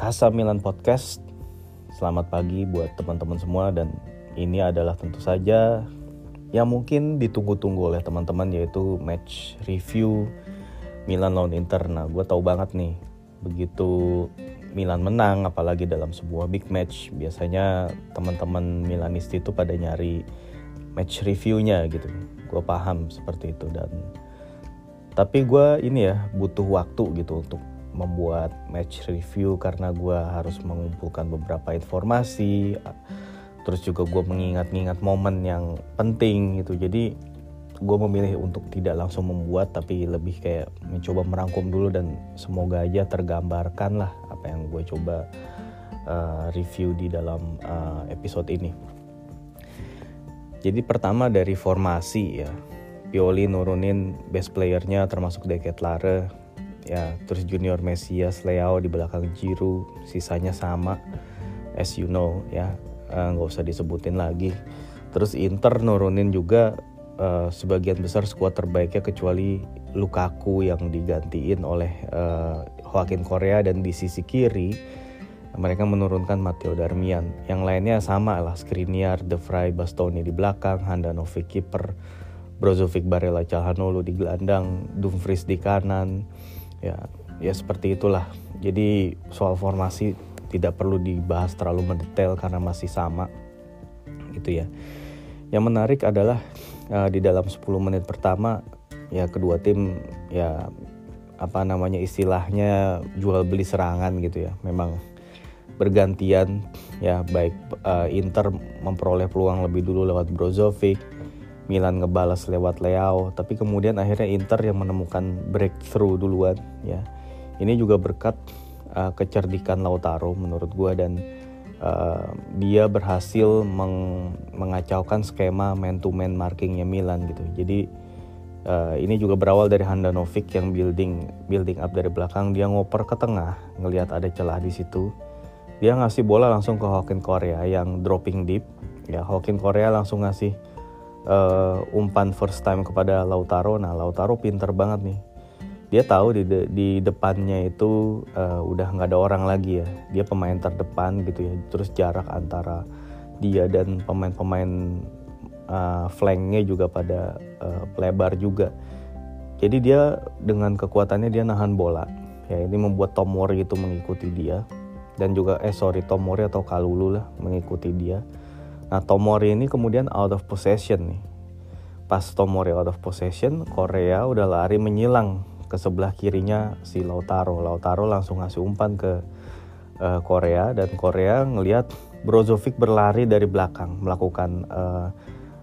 Casa Milan Podcast. Selamat pagi buat teman-teman semua dan ini adalah tentu saja yang mungkin ditunggu-tunggu oleh teman-teman yaitu match review Milan lawan Inter. Nah, gue tahu banget nih begitu Milan menang apalagi dalam sebuah big match biasanya teman-teman Milanisti itu pada nyari match reviewnya gitu. Gue paham seperti itu dan tapi gue ini ya butuh waktu gitu untuk membuat match review karena gue harus mengumpulkan beberapa informasi terus juga gue mengingat-ingat momen yang penting gitu. Jadi gue memilih untuk tidak langsung membuat tapi lebih kayak mencoba merangkum dulu dan semoga aja tergambarkan lah apa yang gue coba uh, review di dalam uh, episode ini. Jadi pertama dari formasi ya. Pioli nurunin best playernya termasuk Deket Lare ya terus Junior Mesias Leao di belakang Giroud sisanya sama as you know ya. Eh, nggak uh, usah disebutin lagi. Terus Inter nurunin juga uh, sebagian besar skuad terbaiknya kecuali Lukaku yang digantiin oleh uh, Joaquin Korea dan di sisi kiri mereka menurunkan Matteo Darmian. Yang lainnya sama lah, Skriniar, De Vrij, Bastoni di belakang, Handanovic kiper, Brozovic, Barella, Calhanoglu di gelandang, Dumfries di kanan, ya ya seperti itulah. Jadi soal formasi tidak perlu dibahas terlalu mendetail karena masih sama gitu ya. Yang menarik adalah uh, di dalam 10 menit pertama ya kedua tim ya apa namanya istilahnya jual beli serangan gitu ya. Memang bergantian ya baik uh, Inter memperoleh peluang lebih dulu lewat Brozovic Milan ngebalas lewat Leao tapi kemudian akhirnya Inter yang menemukan breakthrough duluan ya. Ini juga berkat uh, kecerdikan Lautaro menurut gue dan uh, dia berhasil meng mengacaukan skema man to man markingnya Milan gitu. Jadi uh, ini juga berawal dari Handanovic yang building building up dari belakang. Dia ngoper ke tengah ngelihat ada celah di situ. Dia ngasih bola langsung ke Hawkin Korea yang dropping deep. Ya Hawkin Korea langsung ngasih uh, umpan first time kepada Lautaro. Nah, Lautaro pinter banget nih. Dia tahu di de di depannya itu uh, udah nggak ada orang lagi ya. Dia pemain terdepan gitu ya. Terus jarak antara dia dan pemain-pemain uh, flanknya juga pada uh, lebar juga. Jadi dia dengan kekuatannya dia nahan bola. Ya ini membuat Tomori itu mengikuti dia dan juga eh sorry Tomori atau Kalulu lah mengikuti dia Nah Tomori ini kemudian out of possession nih. Pas Tomori out of possession, Korea udah lari menyilang ke sebelah kirinya si Lautaro. Lautaro langsung ngasih umpan ke uh, Korea dan Korea ngelihat Brozovic berlari dari belakang melakukan uh,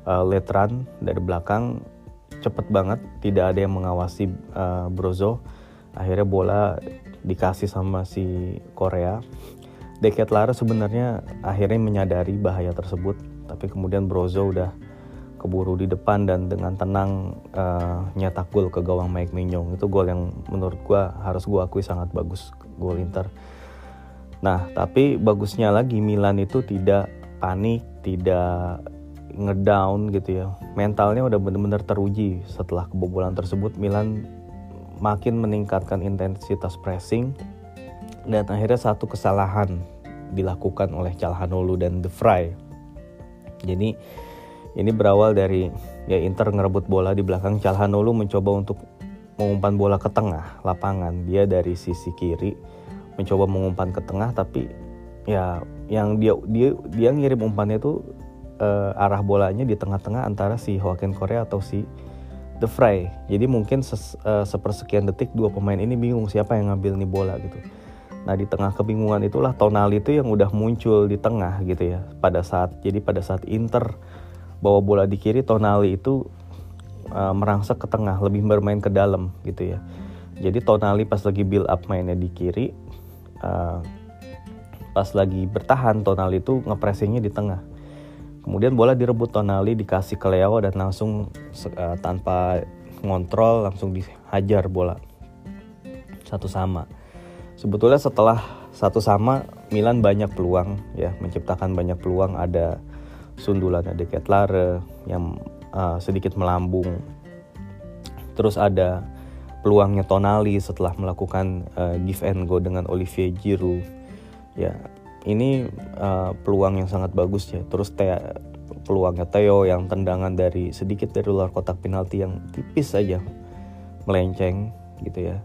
uh, dari belakang cepet banget tidak ada yang mengawasi uh, Brozo akhirnya bola dikasih sama si Korea Deket Lara sebenarnya akhirnya menyadari bahaya tersebut, tapi kemudian Brozo udah keburu di depan dan dengan tenang uh, nyetak gol ke gawang Mike Mignon. Itu gol yang menurut gua harus gua akui sangat bagus gol Inter. Nah, tapi bagusnya lagi Milan itu tidak panik, tidak ngedown gitu ya. Mentalnya udah bener-bener teruji setelah kebobolan tersebut. Milan makin meningkatkan intensitas pressing, dan akhirnya satu kesalahan dilakukan oleh Calhanoglu dan De Vrij. Jadi ini berawal dari ya Inter ngerebut bola di belakang Calhanoglu mencoba untuk mengumpan bola ke tengah lapangan. Dia dari sisi kiri mencoba mengumpan ke tengah tapi ya yang dia dia dia ngirim umpannya itu uh, arah bolanya di tengah-tengah antara si Joaquin Korea atau si De Vrij. Jadi mungkin ses, uh, sepersekian detik dua pemain ini bingung siapa yang ngambil nih bola gitu. Nah di tengah kebingungan itulah Tonali itu yang udah muncul di tengah gitu ya pada saat jadi pada saat Inter bawa bola di kiri Tonali itu uh, merangsek ke tengah lebih bermain ke dalam gitu ya. Jadi Tonali pas lagi build up mainnya di kiri uh, pas lagi bertahan Tonali itu ngepressingnya di tengah. Kemudian bola direbut Tonali dikasih ke Leo dan langsung uh, tanpa ngontrol langsung dihajar bola satu sama sebetulnya setelah satu sama Milan banyak peluang ya. Menciptakan banyak peluang. Ada sundulan ada Ketlare yang uh, sedikit melambung. Terus ada peluangnya Tonali setelah melakukan uh, give and go dengan Olivier Giroud ya. Ini uh, peluang yang sangat bagus ya. Terus te peluangnya Theo yang tendangan dari sedikit dari luar kotak penalti yang tipis saja melenceng gitu ya.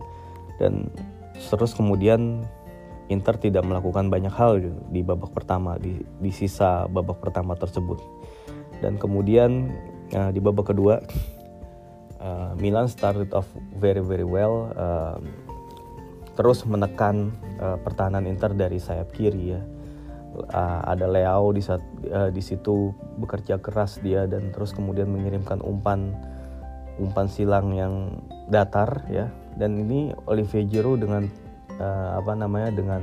Dan terus kemudian Inter tidak melakukan banyak hal di babak pertama di, di sisa babak pertama tersebut. Dan kemudian uh, di babak kedua uh, Milan started off very very well uh, terus menekan uh, pertahanan Inter dari sayap kiri ya. Uh, ada Leao di saat uh, di situ bekerja keras dia dan terus kemudian mengirimkan umpan umpan silang yang datar ya dan ini Olivier Giroud dengan uh, apa namanya dengan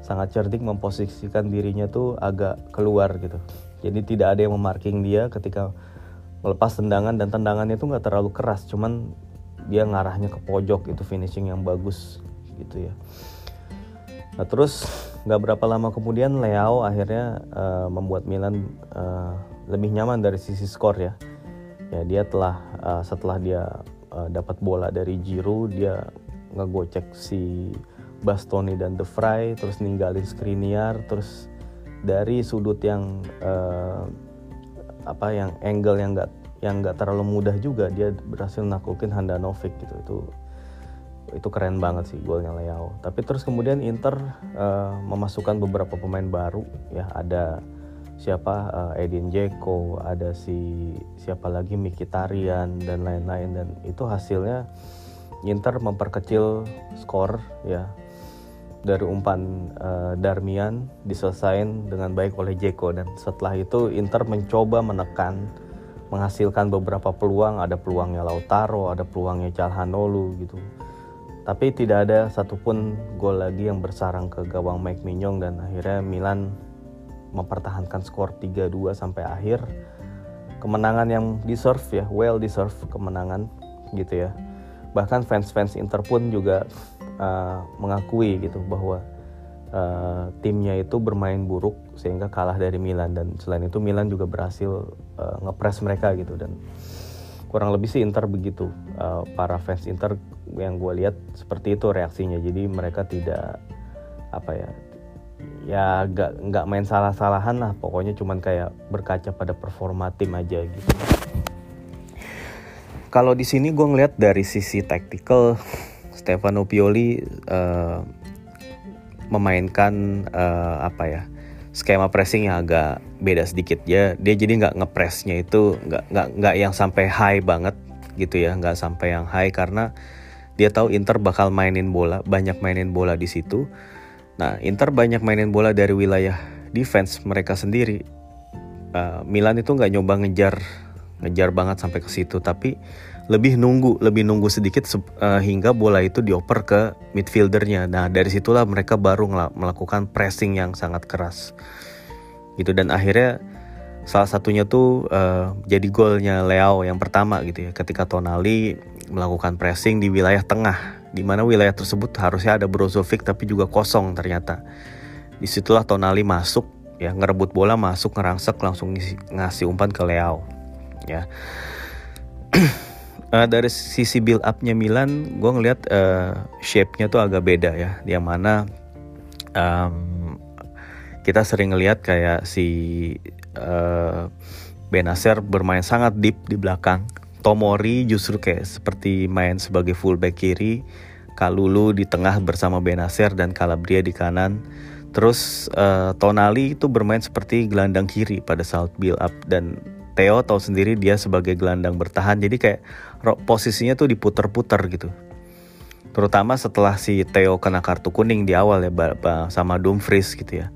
sangat cerdik memposisikan dirinya tuh agak keluar gitu. Jadi tidak ada yang memarking dia ketika melepas tendangan dan tendangannya itu nggak terlalu keras cuman dia ngarahnya ke pojok itu finishing yang bagus gitu ya. Nah terus nggak berapa lama kemudian Leao akhirnya uh, membuat Milan uh, lebih nyaman dari sisi skor ya. Ya dia telah uh, setelah dia uh, dapat bola dari Giroud dia ngegocek si Bastoni dan De Vrij terus ninggalin Skriniar terus dari sudut yang uh, apa yang angle yang enggak yang nggak terlalu mudah juga dia berhasil naklukin Handanovic gitu itu itu keren banget sih golnya Leo. Tapi terus kemudian Inter uh, memasukkan beberapa pemain baru ya ada siapa uh, Edin Dzeko, ada si siapa lagi Mikitarian dan lain-lain. Dan itu hasilnya Inter memperkecil skor ya. Dari umpan uh, Darmian diselesain dengan baik oleh Jeko dan setelah itu Inter mencoba menekan menghasilkan beberapa peluang. Ada peluangnya Lautaro ada peluangnya Calhanoglu gitu. Tapi tidak ada satupun gol lagi yang bersarang ke gawang Mike Mignon dan akhirnya Milan mempertahankan skor 3-2 sampai akhir. Kemenangan yang deserve ya well deserve kemenangan gitu ya. Bahkan fans-fans Inter pun juga uh, mengakui gitu bahwa uh, timnya itu bermain buruk sehingga kalah dari Milan. Dan selain itu Milan juga berhasil uh, ngepres mereka gitu. Dan kurang lebih sih Inter begitu uh, para fans Inter yang gue lihat seperti itu reaksinya. Jadi mereka tidak apa ya ya nggak nggak main salah-salahan lah. Pokoknya cuman kayak berkaca pada performa tim aja gitu. Kalau di sini gue ngeliat dari sisi tactical Stefano Pioli uh, memainkan uh, apa ya skema pressing yang agak beda sedikit. Ya dia jadi nggak ngepressnya itu nggak nggak nggak yang sampai high banget gitu ya. Nggak sampai yang high karena dia tahu Inter bakal mainin bola banyak mainin bola di situ nah Inter banyak mainin bola dari wilayah defense mereka sendiri. Uh, Milan itu nggak nyoba ngejar ngejar banget sampai ke situ tapi lebih nunggu lebih nunggu sedikit uh, hingga bola itu dioper ke midfieldernya. Nah dari situlah mereka baru melakukan pressing yang sangat keras. Gitu dan akhirnya salah satunya tuh uh, jadi golnya Leo yang pertama gitu ya ketika Tonali melakukan pressing di wilayah tengah di mana wilayah tersebut harusnya ada Brozovic tapi juga kosong ternyata. Di situlah Tonali masuk ya ngerebut bola masuk ngerangsek langsung ngasih umpan ke Leo ya. Uh, dari sisi build upnya Milan, gue ngeliat uh, shape-nya tuh agak beda ya, yang mana um, kita sering ngeliat kayak si uh, Benacer bermain sangat deep di belakang. Tomori justru kayak seperti main sebagai fullback kiri, Kalulu di tengah bersama Benacer dan Calabria di kanan. Terus uh, Tonali itu bermain seperti gelandang kiri pada saat build up. Dan Theo tahu sendiri dia sebagai gelandang bertahan. Jadi kayak posisinya tuh diputer-puter gitu. Terutama setelah si Theo kena kartu kuning di awal ya sama Dumfries gitu ya.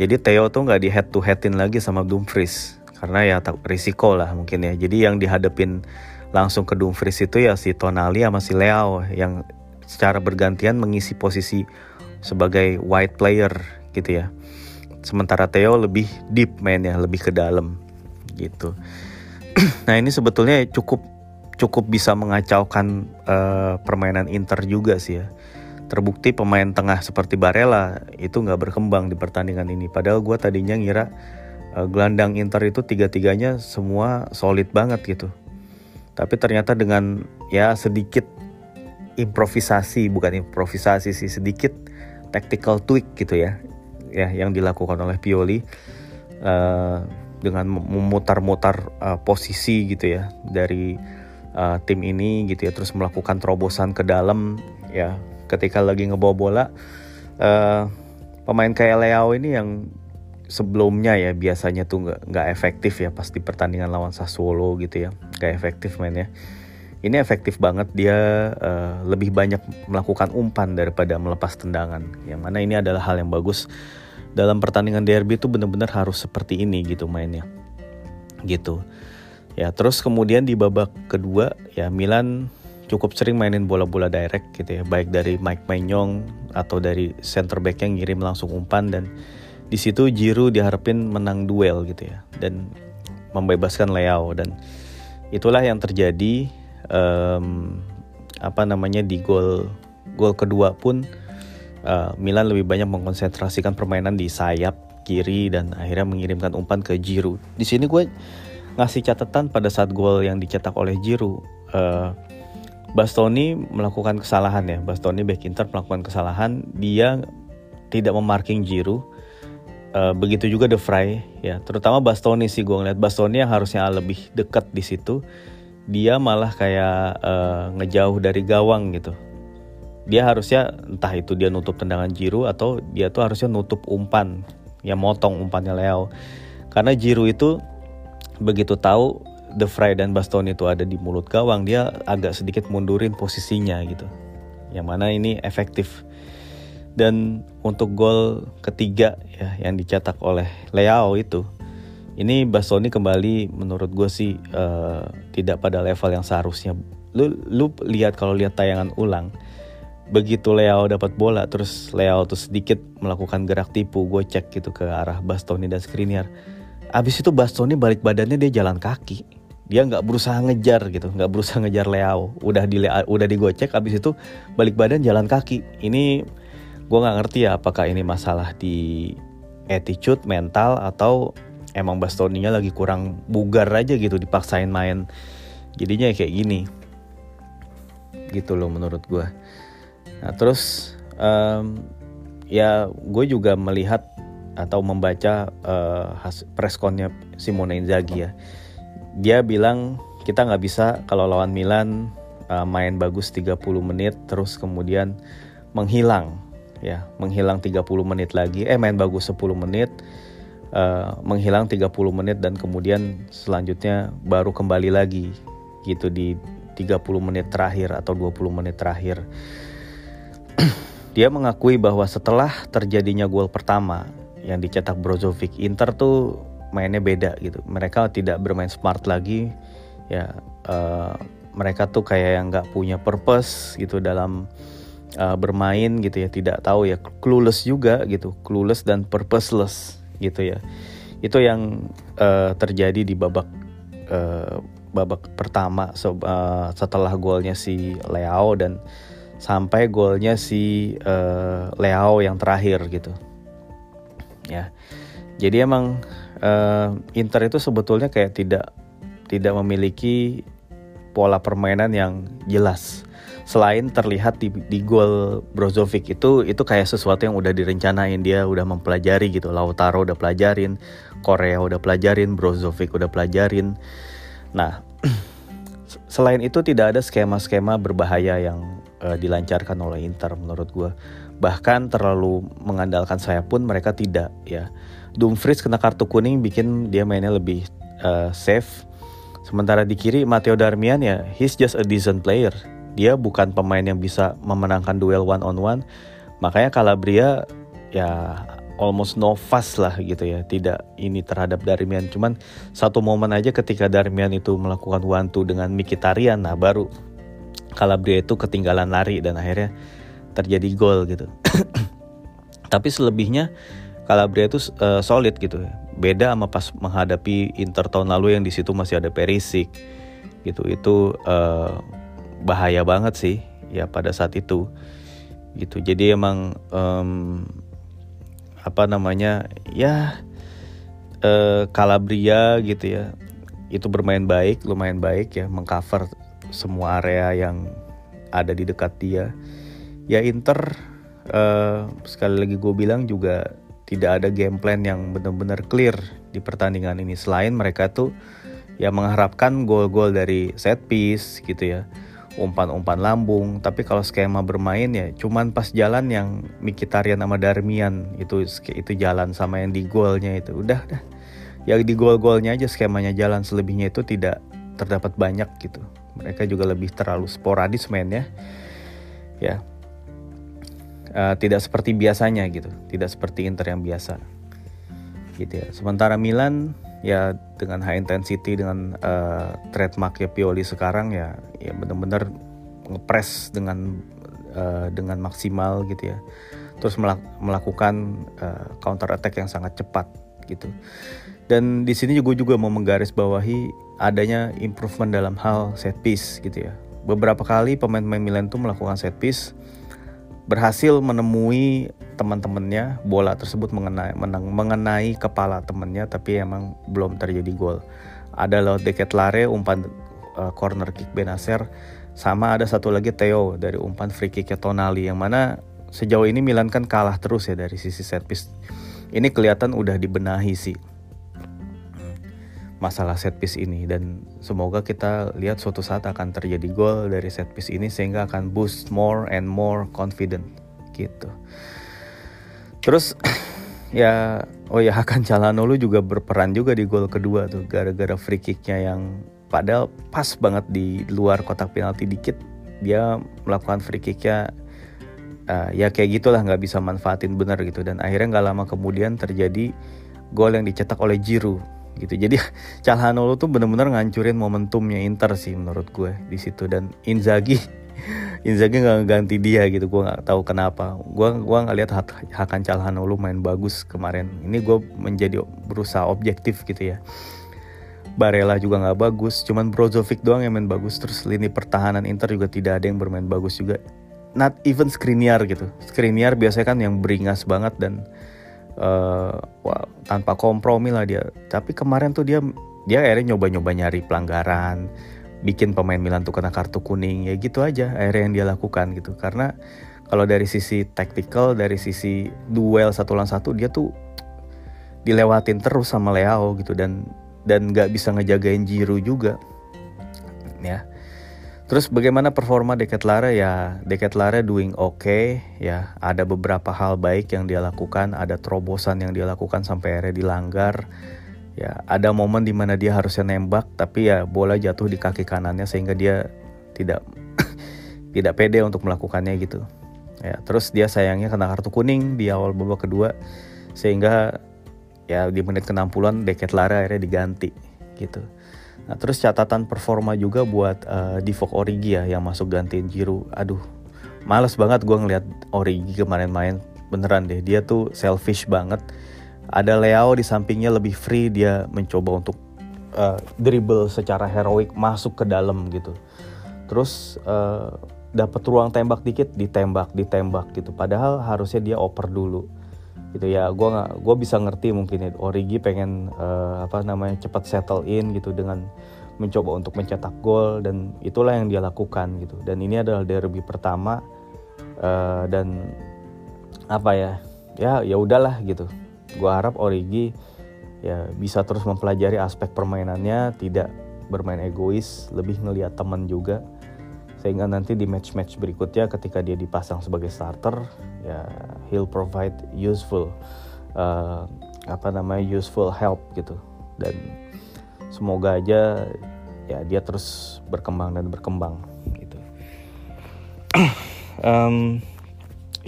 Jadi Theo tuh nggak di head to headin lagi sama Dumfries. Karena ya tak risiko lah mungkin ya. Jadi yang dihadapin langsung ke Dumfries itu ya si Tonali sama si Leo yang secara bergantian mengisi posisi sebagai wide player gitu ya sementara Theo lebih deep mainnya lebih ke dalam gitu nah ini sebetulnya cukup cukup bisa mengacaukan uh, permainan Inter juga sih ya. Terbukti pemain tengah seperti Barella itu nggak berkembang di pertandingan ini. Padahal gue tadinya ngira uh, gelandang Inter itu tiga-tiganya semua solid banget gitu. Tapi ternyata dengan ya sedikit improvisasi, bukan improvisasi sih, sedikit tactical tweak gitu ya. ya yang dilakukan oleh Pioli uh, dengan memutar-mutar uh, posisi gitu ya dari uh, tim ini gitu ya terus melakukan terobosan ke dalam ya. Ketika lagi ngebawa bola uh, pemain kayak Leo ini yang sebelumnya ya biasanya tuh nggak nggak efektif ya pas di pertandingan lawan Sassuolo gitu ya. Nggak efektif mainnya ini efektif banget dia uh, lebih banyak melakukan umpan daripada melepas tendangan. Yang mana ini adalah hal yang bagus dalam pertandingan derby itu benar-benar harus seperti ini gitu mainnya. Gitu. Ya, terus kemudian di babak kedua ya Milan cukup sering mainin bola-bola direct gitu ya, baik dari Mike Maignan atau dari center back yang ngirim langsung umpan dan di situ Giroud diharapin menang duel gitu ya. Dan membebaskan Leo dan itulah yang terjadi um, apa namanya di gol gol kedua pun uh, Milan lebih banyak mengkonsentrasikan permainan di sayap kiri dan akhirnya mengirimkan umpan ke Giroud. Di sini gue ngasih catatan pada saat gol yang dicetak oleh Giroud. Uh, Bastoni melakukan kesalahan ya. Bastoni back Inter melakukan kesalahan. Dia tidak memarking Giroud. Uh, begitu juga De Vrij ya. Terutama Bastoni sih gue ngeliat Bastoni yang harusnya lebih dekat di situ. Dia malah kayak uh, ngejauh dari gawang gitu. Dia harusnya entah itu dia nutup tendangan Giroud atau dia tuh harusnya nutup umpan, ya motong umpannya Leo. Karena Giroud itu begitu tahu The Fry dan Bastoni itu ada di mulut gawang dia agak sedikit mundurin posisinya gitu yang mana ini efektif dan untuk gol ketiga ya yang dicetak oleh Leao itu ini Bastoni kembali menurut gue sih uh, tidak pada level yang seharusnya lu lu lihat kalau lihat tayangan ulang begitu Leao dapat bola terus Leao tuh sedikit melakukan gerak tipu gue cek gitu ke arah Bastoni dan Skriniar Abis itu Bastoni balik badannya dia jalan kaki. Dia nggak berusaha ngejar gitu, nggak berusaha ngejar Leao. Udah di udah digocek, abis itu balik badan jalan kaki. Ini gue nggak ngerti ya apakah ini masalah di attitude mental atau emang Bastoninya lagi kurang bugar aja gitu dipaksain main. Jadinya kayak gini. Gitu loh menurut gue. Nah terus um, ya gue juga melihat atau membaca uh, preskonnya Simone Inzaghi ya. Dia bilang kita nggak bisa kalau lawan Milan uh, main bagus 30 menit terus kemudian menghilang ya, menghilang 30 menit lagi eh main bagus 10 menit uh, menghilang 30 menit dan kemudian selanjutnya baru kembali lagi gitu di 30 menit terakhir atau 20 menit terakhir. Dia mengakui bahwa setelah terjadinya gol pertama yang dicetak Brozovic Inter tuh mainnya beda gitu. Mereka tidak bermain smart lagi ya uh, mereka tuh kayak yang nggak punya purpose gitu dalam uh, bermain gitu ya. Tidak tahu ya clueless juga gitu clueless dan purposeless gitu ya. Itu yang uh, terjadi di babak uh, babak pertama so, uh, setelah golnya si Leao dan sampai golnya si uh, Leao yang terakhir gitu. Ya. Jadi emang uh, Inter itu sebetulnya kayak tidak tidak memiliki pola permainan yang jelas selain terlihat di, di gol Brozovic itu itu kayak sesuatu yang udah direncanain. Dia udah mempelajari gitu. Lautaro udah pelajarin Korea udah pelajarin Brozovic udah pelajarin. Nah selain itu tidak ada skema-skema berbahaya yang uh, dilancarkan oleh Inter menurut gue bahkan terlalu mengandalkan saya pun mereka tidak ya. Dumfries kena kartu kuning bikin dia mainnya lebih uh, safe. Sementara di kiri Matteo Darmian ya he's just a decent player dia bukan pemain yang bisa memenangkan duel one on one makanya Calabria ya almost no fuss lah gitu ya tidak ini terhadap Darmian cuman satu momen aja ketika Darmian itu melakukan one two dengan Mikitarian nah baru Calabria itu ketinggalan lari dan akhirnya terjadi gol gitu. Tapi selebihnya Calabria itu uh, solid gitu. Beda sama pas menghadapi Inter tahun lalu yang di situ masih ada Perisic gitu. Itu uh, bahaya banget sih ya pada saat itu. Gitu. Jadi emang um, apa namanya ya uh, Calabria gitu ya itu bermain baik, lumayan baik ya, mengcover semua area yang ada di dekat dia. Ya Inter uh, sekali lagi gue bilang juga tidak ada game plan yang benar-benar clear di pertandingan ini. Selain mereka tuh ya mengharapkan gol-gol dari set piece gitu ya umpan-umpan lambung. Tapi kalau skema bermain ya cuman pas jalan yang Mikitarian sama Darmian itu itu jalan sama yang di golnya itu. Udah dah ya di gol-golnya aja skemanya jalan. Selebihnya itu tidak terdapat banyak gitu. Mereka juga lebih terlalu sporadis mainnya. Ya. Uh, tidak seperti biasanya gitu. Tidak seperti Inter yang biasa. Gitu ya. Sementara Milan ya dengan high intensity dengan uh, trademarknya Pioli sekarang ya ya benar-benar ngepres dengan uh, dengan maksimal gitu ya. Terus melak melakukan uh, counter attack yang sangat cepat gitu. Dan di sini juga juga mau menggarisbawahi adanya improvement dalam hal set piece gitu ya. Beberapa kali pemain-pemain Milan tuh melakukan set piece berhasil menemui teman-temannya bola tersebut mengenai menang, mengenai kepala temannya tapi emang belum terjadi gol. Ada lewat deket lare umpan uh, corner kick Benacer sama ada satu lagi Theo dari umpan free kick Tonali yang mana sejauh ini Milan kan kalah terus ya dari sisi set piece. Ini kelihatan udah dibenahi sih masalah set piece ini. Dan semoga kita lihat suatu saat akan terjadi gol dari set piece ini sehingga akan boost more and more confident gitu. Terus ya oh ya Hakan Calhanoglu juga berperan juga di gol kedua tuh gara-gara free kicknya yang padahal pas banget di luar kotak penalti dikit dia melakukan free kicknya uh, ya kayak gitulah nggak bisa manfaatin bener gitu. Dan akhirnya nggak lama kemudian terjadi gol yang dicetak oleh Giroud gitu. Jadi Calhanoglu tuh bener-bener ngancurin momentumnya Inter sih menurut gue di situ. Dan Inzaghi Inzaghi nggak ganti dia gitu. Gue nggak tahu kenapa. Gue gua nggak lihat Hakan Calhanoglu main bagus kemarin. Ini gue menjadi berusaha objektif gitu ya. Barella juga nggak bagus cuman Brozovic doang yang main bagus. Terus lini pertahanan Inter juga tidak ada yang bermain bagus juga. Not even Skriniar gitu. Skriniar biasanya kan yang beringas banget dan uh, tanpa kompromi lah dia. Tapi kemarin tuh dia dia akhirnya nyoba-nyoba nyari pelanggaran, bikin pemain Milan tuh kena kartu kuning ya gitu aja akhirnya yang dia lakukan gitu. Karena kalau dari sisi tactical, dari sisi duel satu lawan satu dia tuh dilewatin terus sama Leao gitu dan dan nggak bisa ngejagain Jiru juga ya Terus bagaimana performa Lara ya? Lara doing okay, ya. Ada beberapa hal baik yang dia lakukan ada terobosan yang dia lakukan sampai akhirnya dilanggar ya. Ada momen di mana dia harusnya nembak tapi ya bola jatuh di kaki kanannya sehingga dia tidak tidak pede untuk melakukannya gitu ya. Terus dia sayangnya kena kartu kuning di awal babak kedua sehingga ya di menit ke-60an Deket Lara akhirnya diganti gitu Nah, terus catatan performa juga buat uh, Divock Origi ya yang masuk gantiin Giroud. Aduh, males banget gue ngeliat Origi kemarin main. Beneran deh, dia tuh selfish banget. Ada Leo di sampingnya lebih free, dia mencoba untuk uh, dribble secara heroik masuk ke dalam gitu. Terus uh, dapat ruang tembak dikit, ditembak, ditembak gitu. Padahal harusnya dia oper dulu gitu ya. Gue nggak gue bisa ngerti mungkin ya Origi pengen uh, apa namanya cepat settle in gitu dengan mencoba untuk mencetak gol dan itulah yang dia lakukan gitu. Dan ini adalah derby pertama uh, dan apa ya ya ya udahlah gitu. Gue harap Origi ya bisa terus mempelajari aspek permainannya tidak bermain egois lebih ngelihat teman juga sehingga nanti di match-match berikutnya ketika dia dipasang sebagai starter ya he'll provide useful uh, apa namanya useful help gitu. Dan semoga aja ya dia terus berkembang dan berkembang gitu. Um,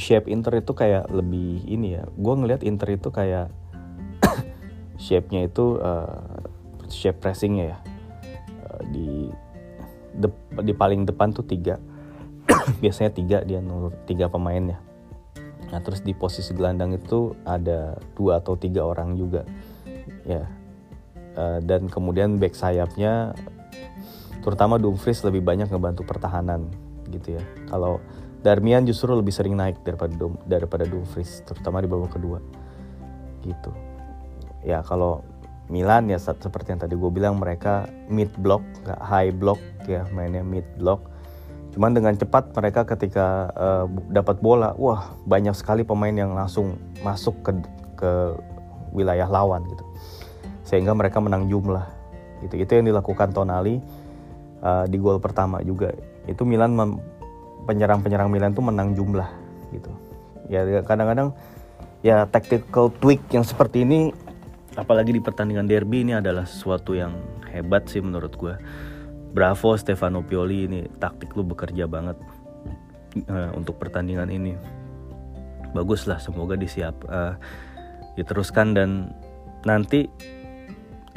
shape Inter itu kayak lebih ini ya. Gue ngelihat Inter itu kayak shape-nya itu uh, shape pressingnya ya. Uh, di de, di paling depan tuh tiga. Biasanya tiga dia nomor tiga pemainnya nah terus di posisi gelandang itu ada dua atau tiga orang juga. Ya. Uh, dan kemudian back sayapnya terutama Dumfries lebih banyak ngebantu pertahanan gitu ya. Kalau Darmian justru lebih sering naik daripada Dum, daripada Dumfries terutama di babak kedua gitu. Ya kalau Milan ya seperti yang tadi gue bilang mereka mid block nggak high block ya mainnya mid block cuman dengan cepat mereka ketika uh, dapat bola wah banyak sekali pemain yang langsung masuk ke ke wilayah lawan gitu. Sehingga mereka menang jumlah. Gitu itu yang dilakukan Tonali uh, di gol pertama juga. Itu Milan penyerang-penyerang Milan tuh menang jumlah gitu. Ya kadang-kadang ya tactical tweak yang seperti ini apalagi di pertandingan derby ini adalah sesuatu yang hebat sih menurut gue bravo Stefano Pioli ini taktik lu bekerja banget uh, untuk pertandingan ini. Bagus lah semoga disiap uh, diteruskan dan nanti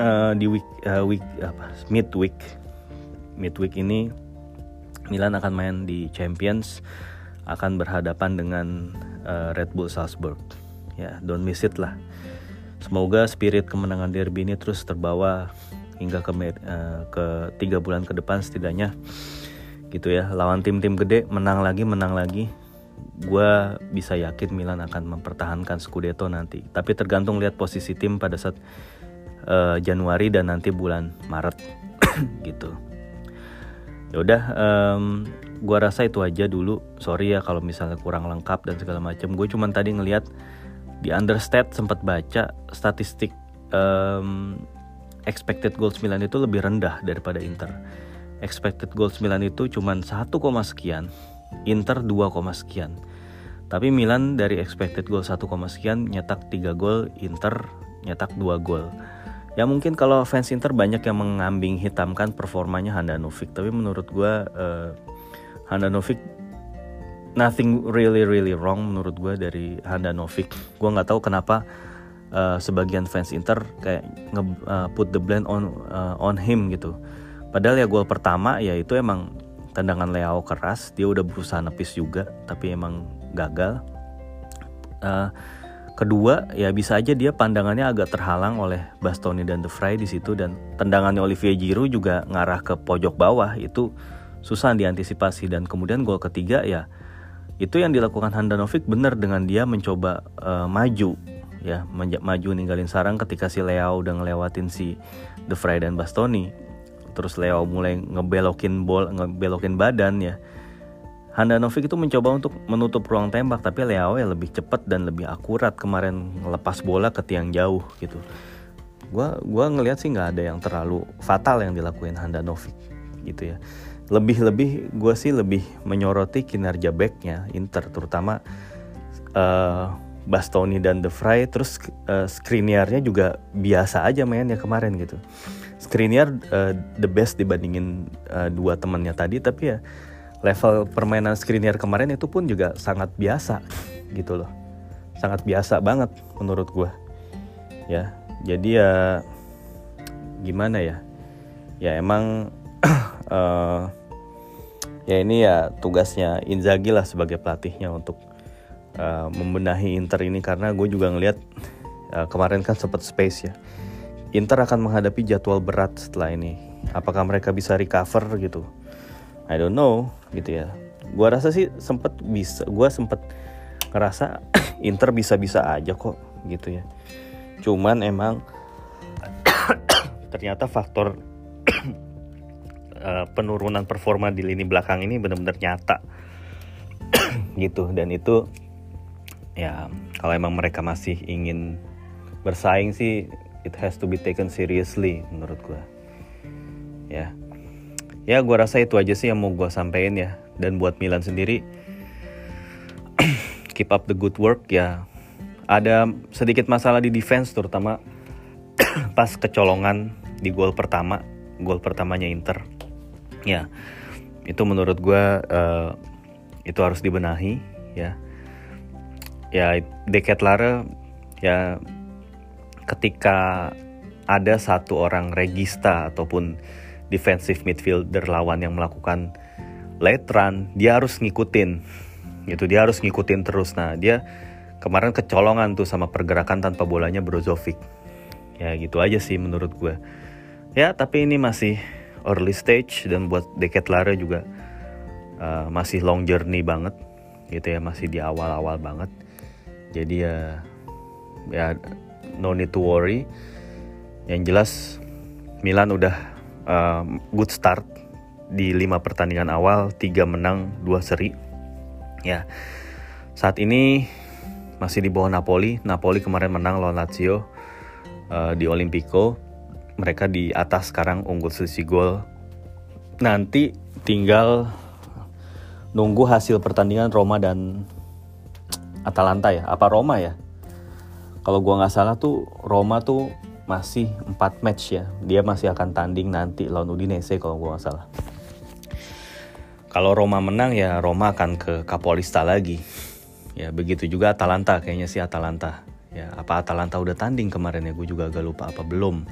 uh, di week uh, week apa midweek midweek ini Milan akan main di Champions akan berhadapan dengan uh, Red Bull Salzburg. Ya don't miss it lah. Semoga spirit kemenangan derby ini terus terbawa hingga ke uh, ke tiga bulan ke depan setidaknya. Gitu ya lawan tim-tim gede menang lagi menang lagi. Gue bisa yakin Milan akan mempertahankan Scudetto nanti. Tapi tergantung lihat posisi tim pada saat uh, Januari dan nanti bulan Maret. Gitu. Ya udah um, gue rasa itu aja dulu. Sorry ya kalau misalnya kurang lengkap dan segala macam gue cuman tadi ngelihat di understat sempat baca statistik um, expected goals Milan itu lebih rendah daripada Inter. Expected goals Milan itu cuman 1, sekian Inter 2, sekian. Tapi Milan dari expected goal 1, sekian nyetak 3 gol Inter nyetak 2 gol. Ya mungkin kalau fans Inter banyak yang mengambing hitamkan performanya Handanovic tapi menurut gue uh, Handanovic nothing really really wrong menurut gue dari Handanovic. Gue nggak tahu kenapa uh, sebagian fans Inter kayak nge uh, put the blame on uh, on him gitu. Padahal ya gol pertama ya itu emang tendangan Leao keras dia udah berusaha nepis juga tapi emang gagal. Uh, kedua ya bisa aja dia pandangannya agak terhalang oleh Bastoni dan De Vrij di situ dan tendangannya Olivier Giroud juga ngarah ke pojok bawah itu susah diantisipasi. Dan kemudian gol ketiga ya itu yang dilakukan Handanovic benar dengan dia mencoba uh, maju ya maju ninggalin sarang ketika si Leo udah ngelewatin si De Vrij dan Bastoni. Terus Leo mulai ngebelokin bol ngebelokin badan ya. Handanovic itu mencoba untuk menutup ruang tembak tapi Leo ya lebih cepat dan lebih akurat kemarin ngelepas bola ke tiang jauh gitu. Gua gua ngelihat sih nggak ada yang terlalu fatal yang dilakuin Handanovic gitu ya. Lebih-lebih gue sih lebih menyoroti kinerja backnya Inter terutama uh, Bastoni dan De Vrij terus uh, juga biasa aja mainnya kemarin gitu. Skriniar uh, the best dibandingin uh, dua temannya tadi tapi ya level permainan Skriniar kemarin itu pun juga sangat biasa gitu loh. Sangat biasa banget menurut gue ya jadi ya gimana ya? Ya emang uh, ya ini ya tugasnya Inzaghi lah sebagai pelatihnya untuk uh, membenahi Inter ini karena gue juga ngelihat uh, kemarin kan sempat space ya. Inter akan menghadapi jadwal berat setelah ini. Apakah mereka bisa recover gitu? I don't know gitu ya. Gue rasa sih sempet bisa gue sempet ngerasa Inter bisa-bisa aja kok gitu ya. Cuman emang ternyata faktor uh, penurunan performa di lini belakang ini benar-benar nyata gitu. Dan itu ya kalau emang mereka masih ingin bersaing sih it has to be taken seriously menurut gue ya. Ya gue rasa itu aja sih yang mau gue sampein ya. Dan buat Milan sendiri keep up the good work ya. Ada sedikit masalah di defense terutama pas kecolongan di gol pertama gol pertamanya Inter. Ya itu menurut gue uh, itu harus dibenahi ya ya Deket Lara ya ketika ada satu orang regista ataupun defensive midfielder lawan yang melakukan late run dia harus ngikutin gitu. Dia harus ngikutin terus. Nah dia kemarin kecolongan tuh sama pergerakan tanpa bolanya Brozovic. Ya gitu aja sih menurut gue ya tapi ini masih early stage dan buat Deket Lara juga uh, masih long journey banget gitu ya. Masih di awal-awal banget jadi ya ya no need to worry yang jelas Milan udah uh, good start di lima pertandingan awal tiga menang dua seri ya saat ini masih di bawah Napoli. Napoli kemarin menang lawan Lazio uh, di Olimpico. Mereka di atas sekarang unggul selisih gol. Nanti tinggal nunggu hasil pertandingan Roma dan Atalanta ya. Apa Roma ya? Kalau gua nggak salah tuh Roma tuh masih 4 match ya. Dia masih akan tanding nanti lawan Udinese kalau gua nggak salah. Kalau Roma menang ya Roma akan ke Capolista lagi. Ya begitu juga Atalanta kayaknya sih Atalanta. Ya apa Atalanta udah tanding kemarin ya gue juga agak lupa apa belum.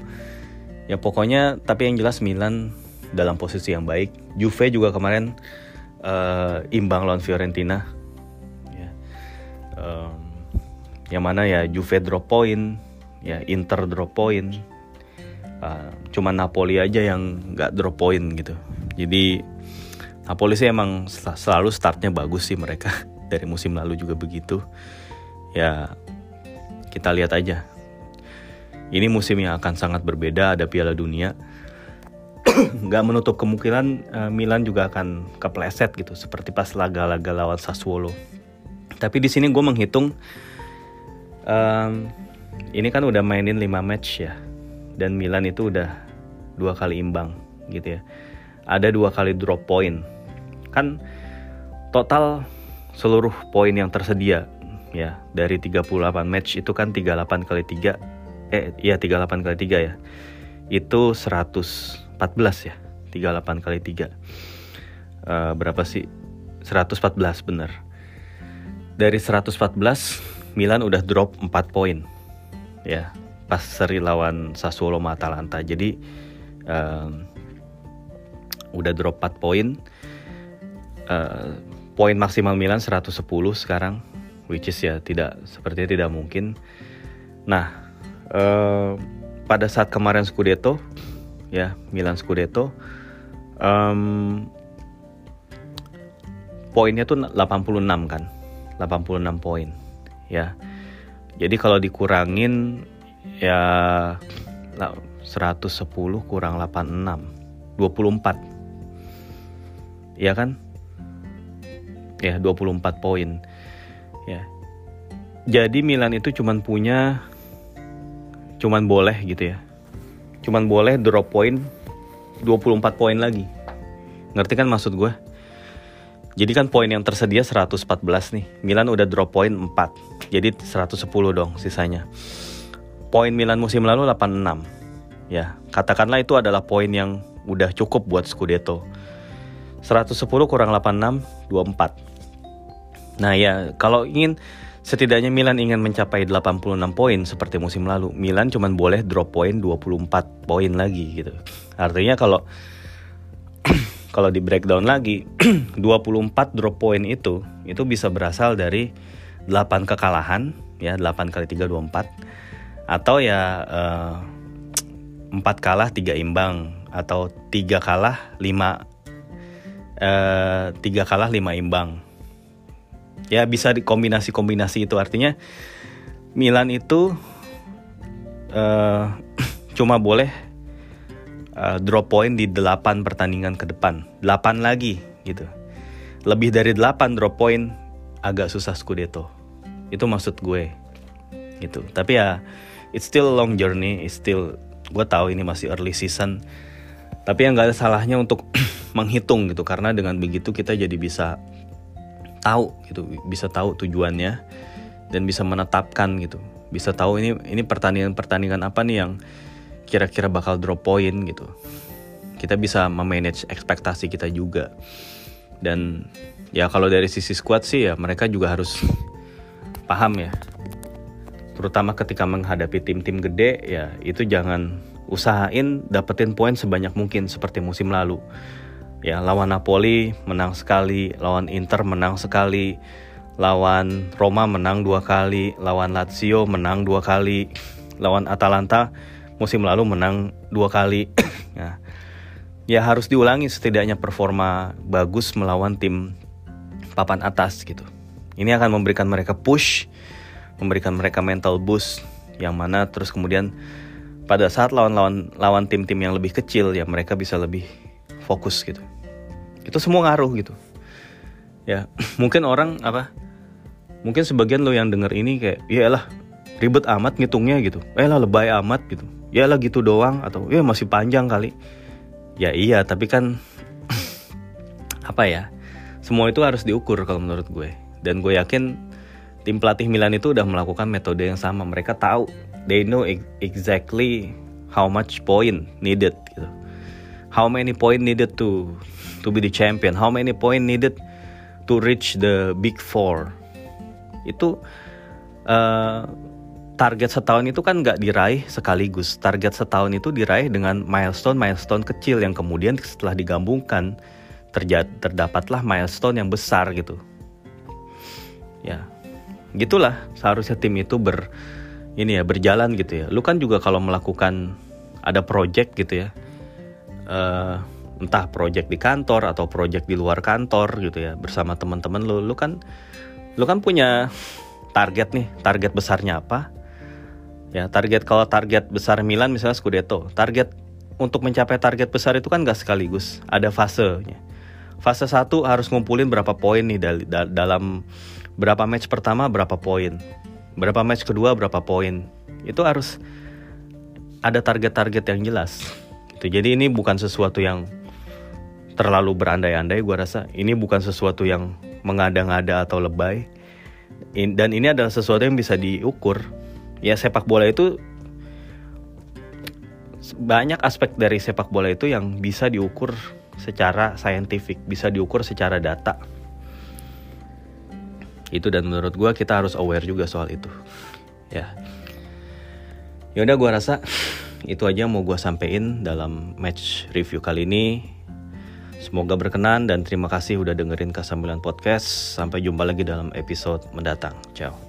Ya pokoknya tapi yang jelas Milan dalam posisi yang baik. Juve juga kemarin uh, imbang lawan Fiorentina. Um, yang mana ya Juve drop point, ya Inter drop point. Uh, cuma Napoli aja yang nggak drop point gitu. Jadi Napoli sih emang selalu startnya bagus sih mereka. Dari musim lalu juga begitu. Ya kita lihat aja. Ini musim yang akan sangat berbeda ada Piala Dunia. Nggak menutup kemungkinan uh, Milan juga akan kepleset gitu seperti pas laga-laga lawan Sassuolo tapi di sini gue menghitung um, ini kan udah mainin 5 match ya. Dan Milan itu udah dua kali imbang gitu ya. Ada dua kali drop point. Kan total seluruh poin yang tersedia ya dari 38 match itu kan 38 kali 3 eh iya 38 kali 3 ya. Itu 114 ya 38 kali 3 uh, eh, berapa sih? 114 bener dari 114 Milan udah drop 4 poin. Ya pas seri lawan Sassuolo sama Atalanta. Jadi um, udah drop 4 poin. Uh, poin maksimal Milan 110 sekarang which is ya tidak sepertinya tidak mungkin. Nah uh, pada saat kemarin Scudetto ya Milan Scudetto um, poinnya tuh 86 kan 86 poin ya. Jadi kalau dikurangin ya 110 kurang 86 24 ya kan? Ya 24 poin ya. Jadi Milan itu cuman punya cuman boleh gitu ya. Cuman boleh drop poin 24 poin lagi. Ngerti kan maksud gue jadi kan poin yang tersedia 114 nih. Milan udah drop poin 4 jadi 110 dong sisanya. Poin Milan musim lalu 86 ya katakanlah itu adalah poin yang udah cukup buat Scudetto. 110 kurang 86 24 Nah ya, kalau ingin setidaknya Milan ingin mencapai 86 poin seperti musim lalu, Milan cuma boleh drop poin 24 poin lagi gitu. Artinya kalau kalau di breakdown lagi 24 drop poin itu itu bisa berasal dari 8 kekalahan ya 8 kali 3 24 atau ya eh, 4 kalah 3 imbang. Atau 3 kalah 5 uh, 3 kalah 5 imbang. Ya bisa dikombinasi-kombinasi itu. Artinya Milan itu uh, cuma boleh uh, drop point di 8 pertandingan ke depan. 8 lagi gitu. Lebih dari 8 drop point agak susah Scudetto. Itu maksud gue gitu. Tapi ya it's still a long journey it's still gue tahu ini masih early season. Tapi yang gak ada salahnya untuk menghitung gitu. Karena dengan begitu kita jadi bisa tahu gitu. Bisa tahu tujuannya dan bisa menetapkan gitu. Bisa tahu ini ini pertandingan pertandingan apa nih yang kira-kira bakal drop point gitu. Kita bisa memanage ekspektasi kita juga. Dan ya kalau dari sisi squad sih ya mereka juga harus paham ya. Terutama ketika menghadapi tim-tim gede ya itu jangan usahain dapetin poin sebanyak mungkin seperti musim lalu. Ya lawan Napoli menang sekali lawan Inter menang sekali lawan Roma menang dua kali lawan Lazio menang dua kali lawan Atalanta musim lalu menang dua kali. Ya, ya harus diulangi setidaknya performa bagus melawan tim papan atas gitu. Ini akan memberikan mereka push memberikan mereka mental boost yang mana terus kemudian pada saat lawan-lawan lawan tim-tim yang lebih kecil ya mereka bisa lebih fokus gitu. Itu semua ngaruh gitu. Ya mungkin orang apa mungkin sebagian lo yang denger ini kayak ya lah ribet amat ngitungnya gitu. Eh lebay amat gitu ya lah gitu doang atau ya masih panjang kali. Ya iya tapi kan apa ya semua itu harus diukur kalau menurut gue. Dan gue yakin tim pelatih Milan itu udah melakukan metode yang sama. Mereka tahu they know exactly how much point needed gitu. How many point needed to to be the champion. How many point needed to reach the big four. Itu uh, target setahun itu kan nggak diraih sekaligus. Target setahun itu diraih dengan milestone-milestone kecil yang kemudian setelah digabungkan terdapatlah milestone yang besar gitu. Ya, gitulah seharusnya tim itu ber ini ya berjalan gitu ya. Lu kan juga kalau melakukan ada project gitu ya, uh, entah project di kantor atau project di luar kantor gitu ya bersama teman-teman lu, lu kan lu kan punya target nih, target besarnya apa? Ya, target kalau target besar Milan misalnya Scudetto, target untuk mencapai target besar itu kan gak sekaligus, ada fasenya. Fase 1 harus ngumpulin berapa poin nih dalam berapa match pertama berapa poin. Berapa match kedua berapa poin. Itu harus ada target-target yang jelas. Gitu. Jadi ini bukan sesuatu yang terlalu berandai-andai gue rasa. Ini bukan sesuatu yang mengada-ngada atau lebay dan ini adalah sesuatu yang bisa diukur ya sepak bola itu banyak aspek dari sepak bola itu yang bisa diukur secara saintifik bisa diukur secara data itu dan menurut gue kita harus aware juga soal itu ya ya udah gue rasa itu aja mau gue sampein dalam match review kali ini Semoga berkenan dan terima kasih udah dengerin K9 Podcast. Sampai jumpa lagi dalam episode mendatang. Ciao.